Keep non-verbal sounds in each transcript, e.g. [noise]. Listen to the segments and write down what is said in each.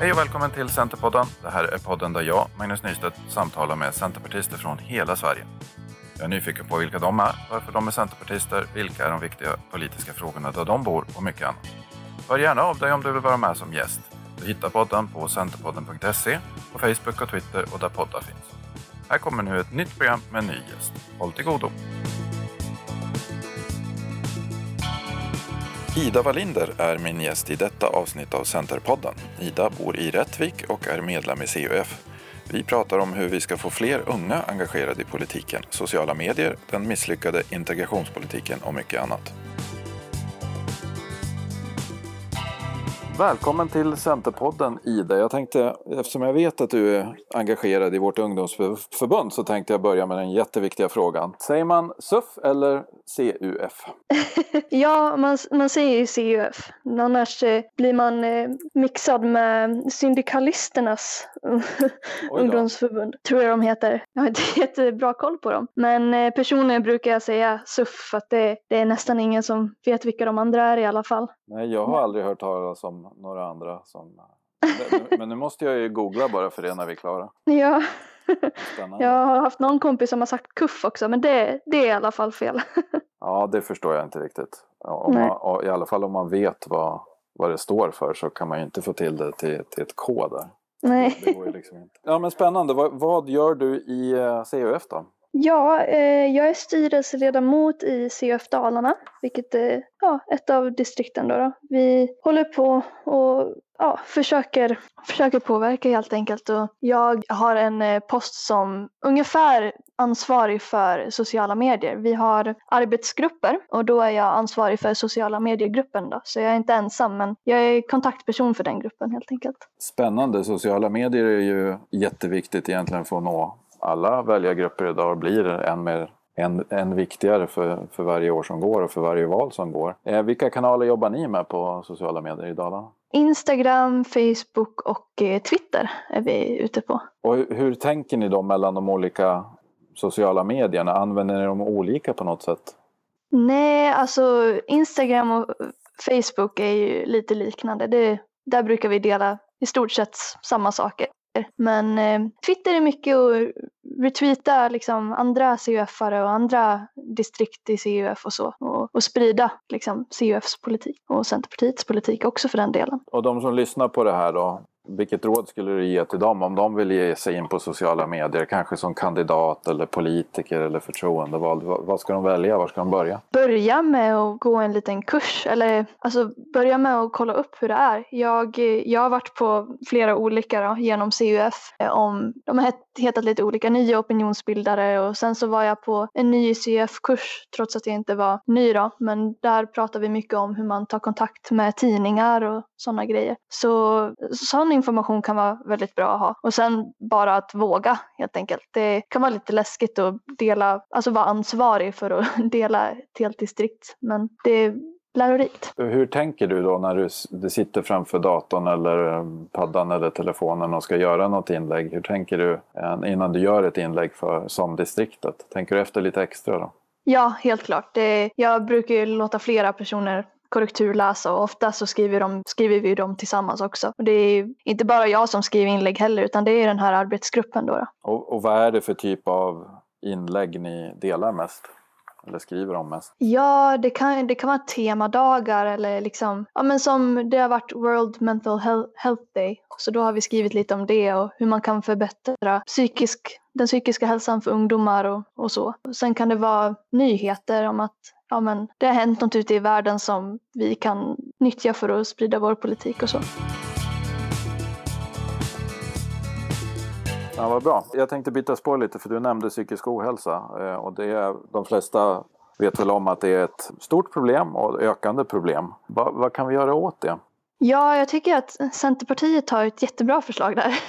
Hej och välkommen till Centerpodden. Det här är podden där jag, Magnus Nystedt, samtalar med centerpartister från hela Sverige. Jag är nyfiken på vilka de är, varför de är centerpartister, vilka är de viktiga politiska frågorna där de bor och mycket annat. Hör gärna av dig om du vill vara med som gäst. Du hittar podden på centerpodden.se, på Facebook och Twitter och där poddar finns. Här kommer nu ett nytt program med en ny gäst. Håll till godo! Ida Wallinder är min gäst i detta avsnitt av Centerpodden. Ida bor i Rättvik och är medlem i CUF. Vi pratar om hur vi ska få fler unga engagerade i politiken, sociala medier, den misslyckade integrationspolitiken och mycket annat. Välkommen till Centerpodden Ida. Jag tänkte, eftersom jag vet att du är engagerad i vårt ungdomsförbund så tänkte jag börja med den jätteviktiga frågan. Säger man SUF eller CUF? [laughs] ja, man, man säger CUF. Annars eh, blir man eh, mixad med syndikalisternas [laughs] ungdomsförbund. Tror jag de heter. Jag har inte [laughs] jättebra koll på dem. Men eh, personligen brukar jag säga SUF för att det, det är nästan ingen som vet vilka de andra är i alla fall. Nej, jag har aldrig hört talas om några andra som... Men nu måste jag ju googla bara för det när vi är klara. [laughs] Ja. Jag har haft någon kompis som har sagt kuff också, men det, det är i alla fall fel. [laughs] Ja, det förstår jag inte riktigt. Om man, I alla fall om man vet vad, vad det står för så kan man ju inte få till det till, till ett K där. Nej. Det går ju liksom inte. Ja, men spännande. Vad, vad gör du i eh, CUF då? Ja, eh, jag är styrelseledamot i CF Dalarna, vilket är ja, ett av distrikten. Då, då. Vi håller på och ja, försöker, försöker påverka helt enkelt. Och jag har en eh, post som ungefär ansvarig för sociala medier. Vi har arbetsgrupper och då är jag ansvarig för sociala medier-gruppen. Då. Så jag är inte ensam, men jag är kontaktperson för den gruppen helt enkelt. Spännande. Sociala medier är ju jätteviktigt egentligen för att nå alla väljargrupper idag blir än, mer, än, än viktigare för, för varje år som går och för varje val som går. Eh, vilka kanaler jobbar ni med på sociala medier i Dalarna? Instagram, Facebook och eh, Twitter är vi ute på. Och hur, hur tänker ni då mellan de olika sociala medierna? Använder ni dem olika på något sätt? Nej, alltså Instagram och Facebook är ju lite liknande. Det, där brukar vi dela i stort sett samma saker. Men eh, Twitter är mycket att retweeta liksom, andra CUF-are och andra distrikt i CUF och så. Och, och sprida liksom, CUFs politik och Centerpartiets politik också för den delen. Och de som lyssnar på det här då, vilket råd skulle du ge till dem om de vill ge sig in på sociala medier, kanske som kandidat eller politiker eller förtroendevald? Vad ska de välja? Var ska de börja? Börja med att gå en liten kurs eller alltså börja med att kolla upp hur det är. Jag, jag har varit på flera olika då, genom CUF eh, om, de har hetat lite olika, nya opinionsbildare och sen så var jag på en ny CUF-kurs trots att jag inte var ny då, men där pratar vi mycket om hur man tar kontakt med tidningar och sådana grejer. Så sån information kan vara väldigt bra att ha. Och sen bara att våga helt enkelt. Det kan vara lite läskigt att dela, alltså vara ansvarig för att [laughs] dela ett helt distrikt. Men det är lärorikt. Hur tänker du då när du, du sitter framför datorn eller eh, paddan eller telefonen och ska göra något inlägg? Hur tänker du eh, innan du gör ett inlägg för, som distriktet? Tänker du efter lite extra då? Ja, helt klart. Det, jag brukar låta flera personer korrekturläsa och ofta så skriver, de, skriver vi dem tillsammans också. Och det är inte bara jag som skriver inlägg heller utan det är den här arbetsgruppen då. då. Och, och vad är det för typ av inlägg ni delar mest? Eller skriver om mest? Ja, det kan, det kan vara temadagar eller liksom, ja men som det har varit World Mental Health Day. Så då har vi skrivit lite om det och hur man kan förbättra psykisk, den psykiska hälsan för ungdomar och, och så. Sen kan det vara nyheter om att ja, men det har hänt något ute i världen som vi kan nyttja för att sprida vår politik och så. Ja, vad bra. Jag tänkte byta spår lite för du nämnde psykisk ohälsa eh, och det är de flesta vet väl om att det är ett stort problem och ökande problem. Va, vad kan vi göra åt det? Ja, jag tycker att Centerpartiet har ett jättebra förslag där.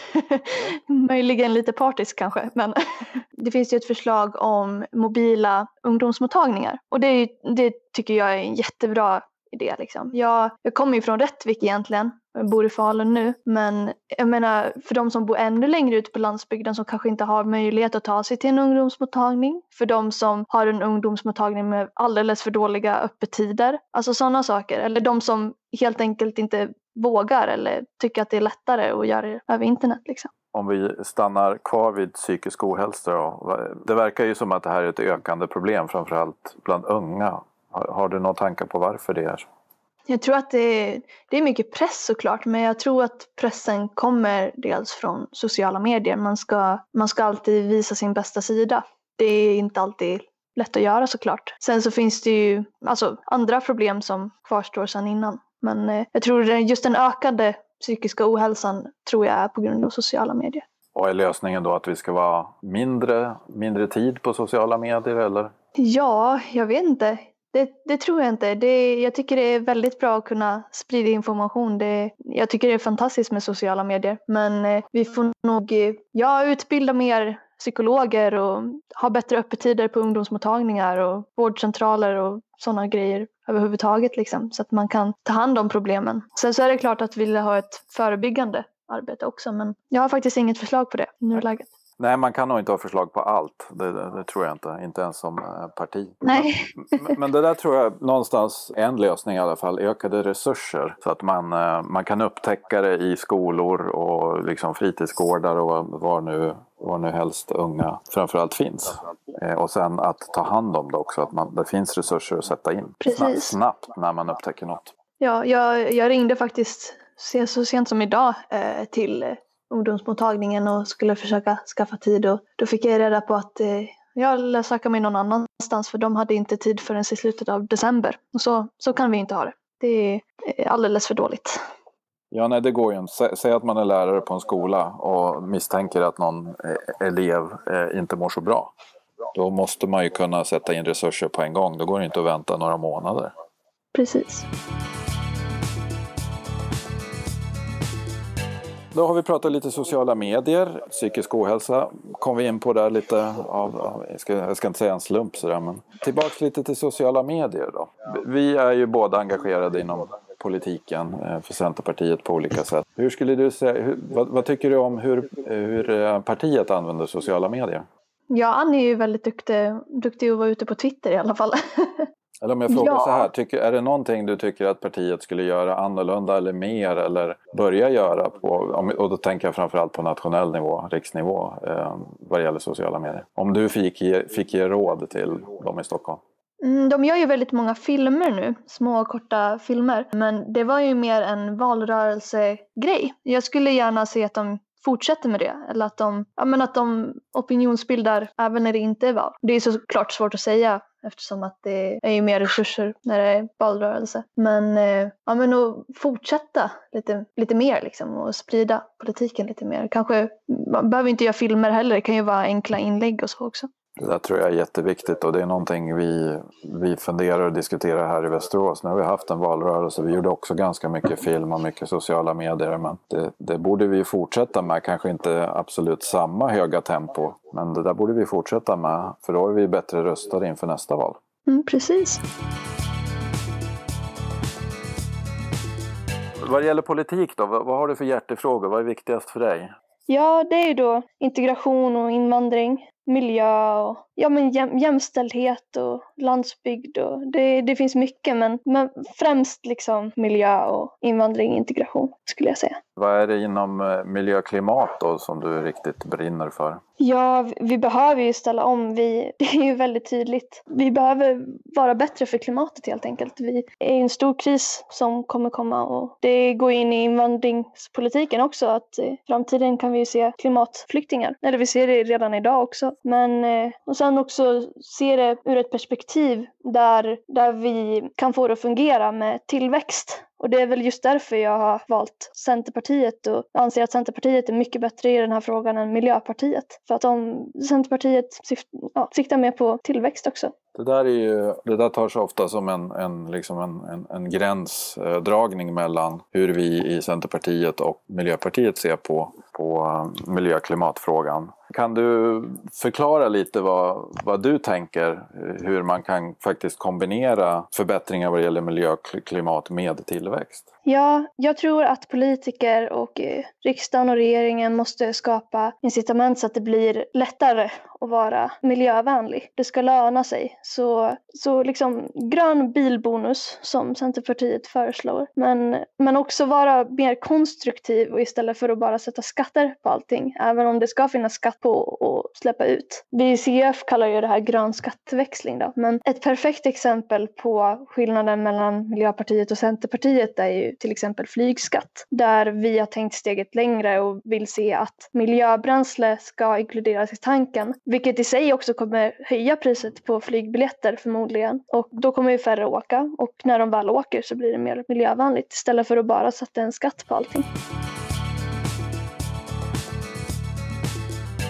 [laughs] Möjligen lite partisk kanske, men [laughs] det finns ju ett förslag om mobila ungdomsmottagningar och det, det tycker jag är en jättebra idé. Liksom. Jag, jag kommer ju från Rättvik egentligen, jag bor i Falun nu, men jag menar för de som bor ännu längre ut på landsbygden som kanske inte har möjlighet att ta sig till en ungdomsmottagning, för de som har en ungdomsmottagning med alldeles för dåliga öppettider, alltså sådana saker, eller de som helt enkelt inte vågar eller tycker att det är lättare att göra det över internet. Liksom. Om vi stannar kvar vid psykisk ohälsa då. Det verkar ju som att det här är ett ökande problem framförallt bland unga. Har, du några tankar på varför det är så? Jag tror att det är, det är mycket press såklart, men jag tror att pressen kommer dels från sociala medier. Man ska, man ska alltid visa sin bästa sida. Det är inte alltid lätt att göra såklart. Sen så finns det ju alltså, andra problem som kvarstår sedan innan. Men eh, jag tror just den ökade psykiska ohälsan tror jag är på grund av sociala medier. Och är lösningen då att vi ska vara mindre, mindre tid på sociala medier eller? Ja, jag vet inte. Det, det, tror jag inte. Det, jag tycker det är väldigt bra att kunna sprida information. Det, jag tycker det är fantastiskt med sociala medier. Men eh, vi får nog eh, ja, utbilda mer psykologer och ha bättre öppettider på ungdomsmottagningar och vårdcentraler och sådana grejer överhuvudtaget. Liksom, så att man kan ta hand om problemen. Sen så är det klart att vi vill ha ett förebyggande arbete också. Men jag har faktiskt inget förslag på det i nuläget. Nej, man kan nog inte ha förslag på allt. Det, det, det tror jag inte. Inte ens som eh, parti. Nej. Men, men, det där tror jag någonstans en lösning i alla fall. Ökade resurser. Så att man, eh, man kan upptäcka det i skolor och liksom fritidsgårdar och var nu, var nu helst unga framförallt finns. Eh, och sen att ta hand om det också. Att man, det finns resurser att sätta in Precis. snabbt när man upptäcker något. Ja, jag, jag ringde faktiskt så sent som idag till ungdomsmottagningen och skulle försöka skaffa tid och då fick jag reda på att eh, jag lär söka mig någon annanstans för de hade inte tid förrän i slutet av december. Och så, så kan vi inte ha det. Det är eh, alldeles för dåligt. Ja, nej det går ju inte. Säg att man är lärare på en skola och misstänker att någon eh, elev eh, inte mår så bra. Då måste man ju kunna sätta in resurser på en gång. Då går det inte att vänta några månader. Precis. Då har vi pratat lite sociala medier, psykisk ohälsa kom vi in på där lite av, jag ska, jag ska inte säga en slump sådär men tillbaks lite till sociala medier då. Vi är ju båda engagerade inom politiken eh, för Centerpartiet på olika sätt. Hur skulle du säga, hur, vad, vad, tycker du om hur, hur eh, partiet använder sociala medier? Ja, Ann är ju väldigt duktig, duktig att vara ute på Twitter i alla fall. Eller om jag frågar ja. så här, tycker, är det någonting du tycker att partiet skulle göra annorlunda eller mer eller börja göra på, och då tänker jag framförallt på nationell nivå, riksnivå, eh, vad det gäller sociala medier. Om du fick ge, fick ge råd till dem i Stockholm? Mm, de gör ju väldigt många filmer nu, små korta filmer. Men det var ju mer en valrörelsegrej. Jag skulle gärna se att de fortsätter med det. Eller att de, ja, men att de opinionsbildar även när det inte är val. Det är såklart svårt att säga eftersom att det är ju mer resurser när det är valrörelse. Men, eh, ja, men att fortsätta lite, lite mer liksom och sprida politiken lite mer. Kanske, man behöver inte göra filmer heller, det kan ju vara enkla inlägg och så också. Det där tror jag är jätteviktigt och det är någonting vi, vi funderar och diskuterar här i Västerås. Nu har vi haft en valrörelse, vi gjorde också ganska mycket film och mycket sociala medier men det, det borde vi fortsätta med, kanske inte absolut samma höga tempo men det där borde vi fortsätta med för då är vi bättre röstade inför nästa val. Mm, precis. Vad gäller politik då, vad har du för hjärtefrågor? Vad är viktigast för dig? Ja, det är ju då integration och invandring miljö och ja, men jäm, jämställdhet och landsbygd. Och det, det finns mycket men, men främst liksom miljö och invandring och integration skulle jag säga. Vad är det inom eh, miljö och klimat då som du riktigt brinner för? Ja, vi behöver ju ställa om. Vi, [laughs] det är ju väldigt tydligt. Vi behöver vara bättre för klimatet helt enkelt. Vi är i en stor kris som kommer komma och det går in i invandringspolitiken också att i framtiden kan vi se klimatflyktingar. Eller vi ser det redan idag också. Men eh, och sen också se det ur ett perspektiv där, där vi kan få det att fungera med tillväxt och det är väl just därför jag har valt Centerpartiet och anser att Centerpartiet är mycket bättre i den här frågan än Miljöpartiet. För att de, Centerpartiet syft, ja, siktar mer på tillväxt också. Det där, är ju, det där tar sig ofta som en, en, liksom en, en, en gränsdragning eh, mellan hur vi i Centerpartiet och Miljöpartiet ser på, på eh, miljö och klimatfrågan. Kan du förklara lite vad, vad du tänker eh, hur man kan faktiskt kombinera förbättringar vad gäller miljö och klimat med tillväxt? Ja, jag tror att politiker och eh, riksdagen och regeringen måste skapa incitament så att det blir lättare att vara miljövänlig. Det ska löna sig. Så, så liksom grön bilbonus som Centerpartiet föreslår. Men, men också vara mer konstruktiv och istället för att bara sätta skatter på allting. Även om det ska finnas skatt på att släppa ut. Vi i CF kallar ju det här grön skatteväxling då. Men ett perfekt exempel på skillnaden mellan Miljöpartiet och Centerpartiet är ju till exempel flygskatt. Där vi har tänkt steget längre och vill se att miljöbränsle ska inkluderas i tanken. Vilket i sig också kommer höja priset på flygbiljetter förmodligen. Och då kommer ju färre åka och när de väl åker så blir det mer miljövänligt istället för att bara sätta en skatt på allting.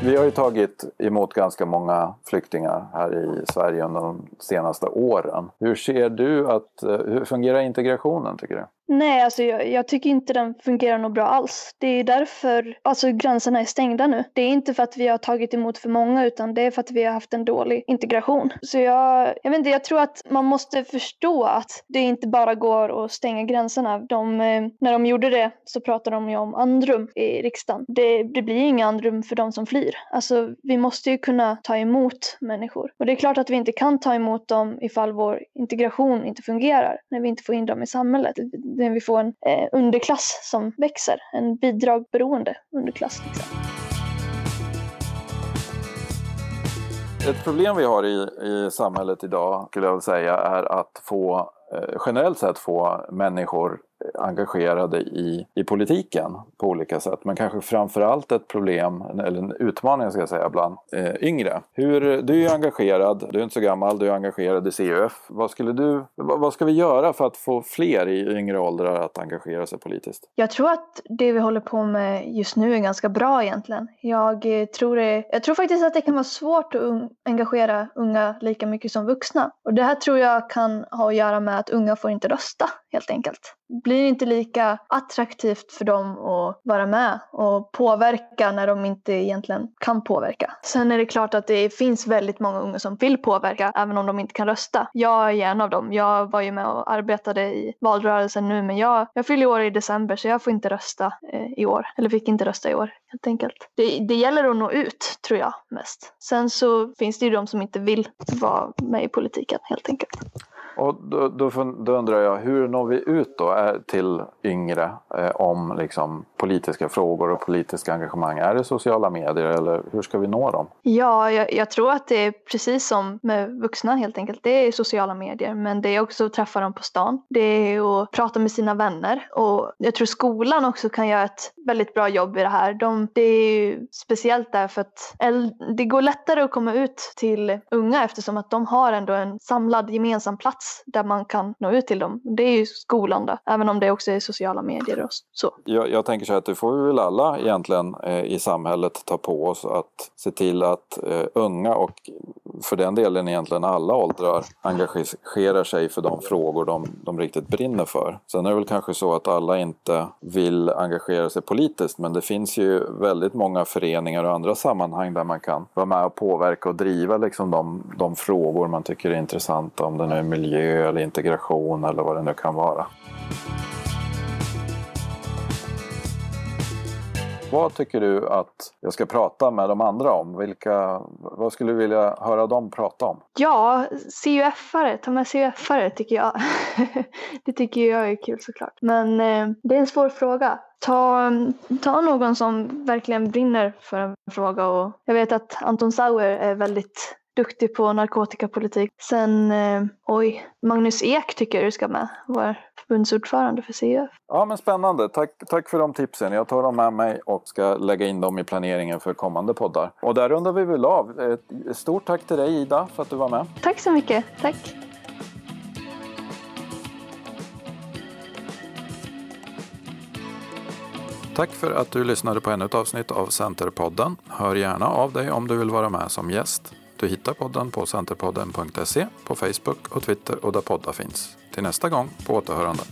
Vi har ju tagit emot ganska många flyktingar här i Sverige under de senaste åren. Hur ser du att, eh, hur fungerar integrationen tycker du? Nej, alltså jag, jag, tycker inte den fungerar något bra alls. Det är därför alltså, gränserna är stängda nu. Det är inte för att vi har tagit emot för många utan det är för att vi har haft en dålig integration. Så jag, jag vet inte, jag tror att man måste förstå att det inte bara går att stänga gränserna. De, eh, när de gjorde det så pratade de ju om andrum i riksdagen. Det, det blir inga andrum för de som flyr. Alltså, vi måste ju kunna ta emot människor. Och det är klart att vi inte kan ta emot dem ifall vår integration inte fungerar, när vi inte får in dem i samhället när vi får en eh, underklass som växer. En bidragberoende underklass. Liksom. Ett problem vi har i, i samhället idag skulle jag vilja säga är att få Eh, generellt sett få människor engagerade i, i politiken på olika sätt. Men kanske framförallt ett problem, eller en utmaning ska jag säga, bland eh, yngre. Hur, du är ju engagerad, du är inte så gammal, du är engagerad i CUF. Vad, skulle du, vad, vad ska vi göra för att få fler i yngre åldrar att engagera sig politiskt? Jag tror att det vi håller på med just nu är ganska bra egentligen. Jag eh, tror, det, jag tror faktiskt att det kan vara svårt att un, engagera unga lika mycket som vuxna. Och det här tror jag kan ha att göra med att unga får inte rösta helt enkelt blir inte lika attraktivt för dem att vara med och påverka när de inte egentligen kan påverka. Sen är det klart att det finns väldigt många unga som vill påverka även om de inte kan rösta. Jag är en av dem. Jag var ju med och arbetade i valrörelsen nu men jag, jag fyller år i december så jag får inte rösta eh, i år. Eller fick inte rösta i år helt enkelt. Det, det gäller att nå ut tror jag mest. Sen så finns det ju de som inte vill vara med i politiken helt enkelt. Och då, då, då, undrar jag, hur når vi ut då eh, till yngre eh, om liksom, politiska frågor och politiska engagemang? Är det sociala medier eller hur ska vi nå dem? Ja, jag, jag, tror att det är precis som med vuxna helt enkelt. Det är sociala medier, men det är också att träffa dem på stan. Det är att prata med sina vänner och jag tror skolan också kan göra ett väldigt bra jobb i det här. De, det är ju speciellt därför att det går lättare att komma ut till unga eftersom att de har ändå en samlad gemensam plats där man kan nå ut till dem. Det är ju skolan då, även om det också är sociala medier och så. Jag, jag tänker så att det får vi väl alla egentligen eh, i samhället ta på oss att se till att eh, unga och för den delen egentligen alla åldrar engagerar sig för de frågor de, de riktigt brinner för. Sen är det väl kanske så att alla inte vill engagera sig politiskt men det finns ju väldigt många föreningar och andra sammanhang där man kan vara med och påverka och driva liksom de, de frågor man tycker är intressanta om det nu är miljö miljö eller integration eller vad det nu kan vara. Vad tycker du att jag ska prata med de andra om? Vilka, vad skulle du vilja höra dem prata om? Ja, CUF-are, ta med CUF-are tycker jag. [laughs] det tycker jag är kul såklart. Men eh, det är en svår fråga. Ta, ta någon som verkligen brinner för en fråga och jag vet att Anton Sauer är väldigt duktig på narkotikapolitik. Sen, eh, oj, Magnus Ek tycker jag du ska med, vår förbundsordförande för CUF. Ja men spännande, tack, tack för de tipsen. Jag tar dem med mig och ska lägga in dem i planeringen för kommande poddar. Och där rundar vi väl av. Ett stort tack till dig Ida för att du var med. Tack så mycket, tack. Tack för att du lyssnade på ännu ett avsnitt av Centerpodden. Hör gärna av dig om du vill vara med som gäst. Du hittar podden på centerpodden.se, på Facebook och Twitter och där poddar finns. Till nästa gång, på återhörande.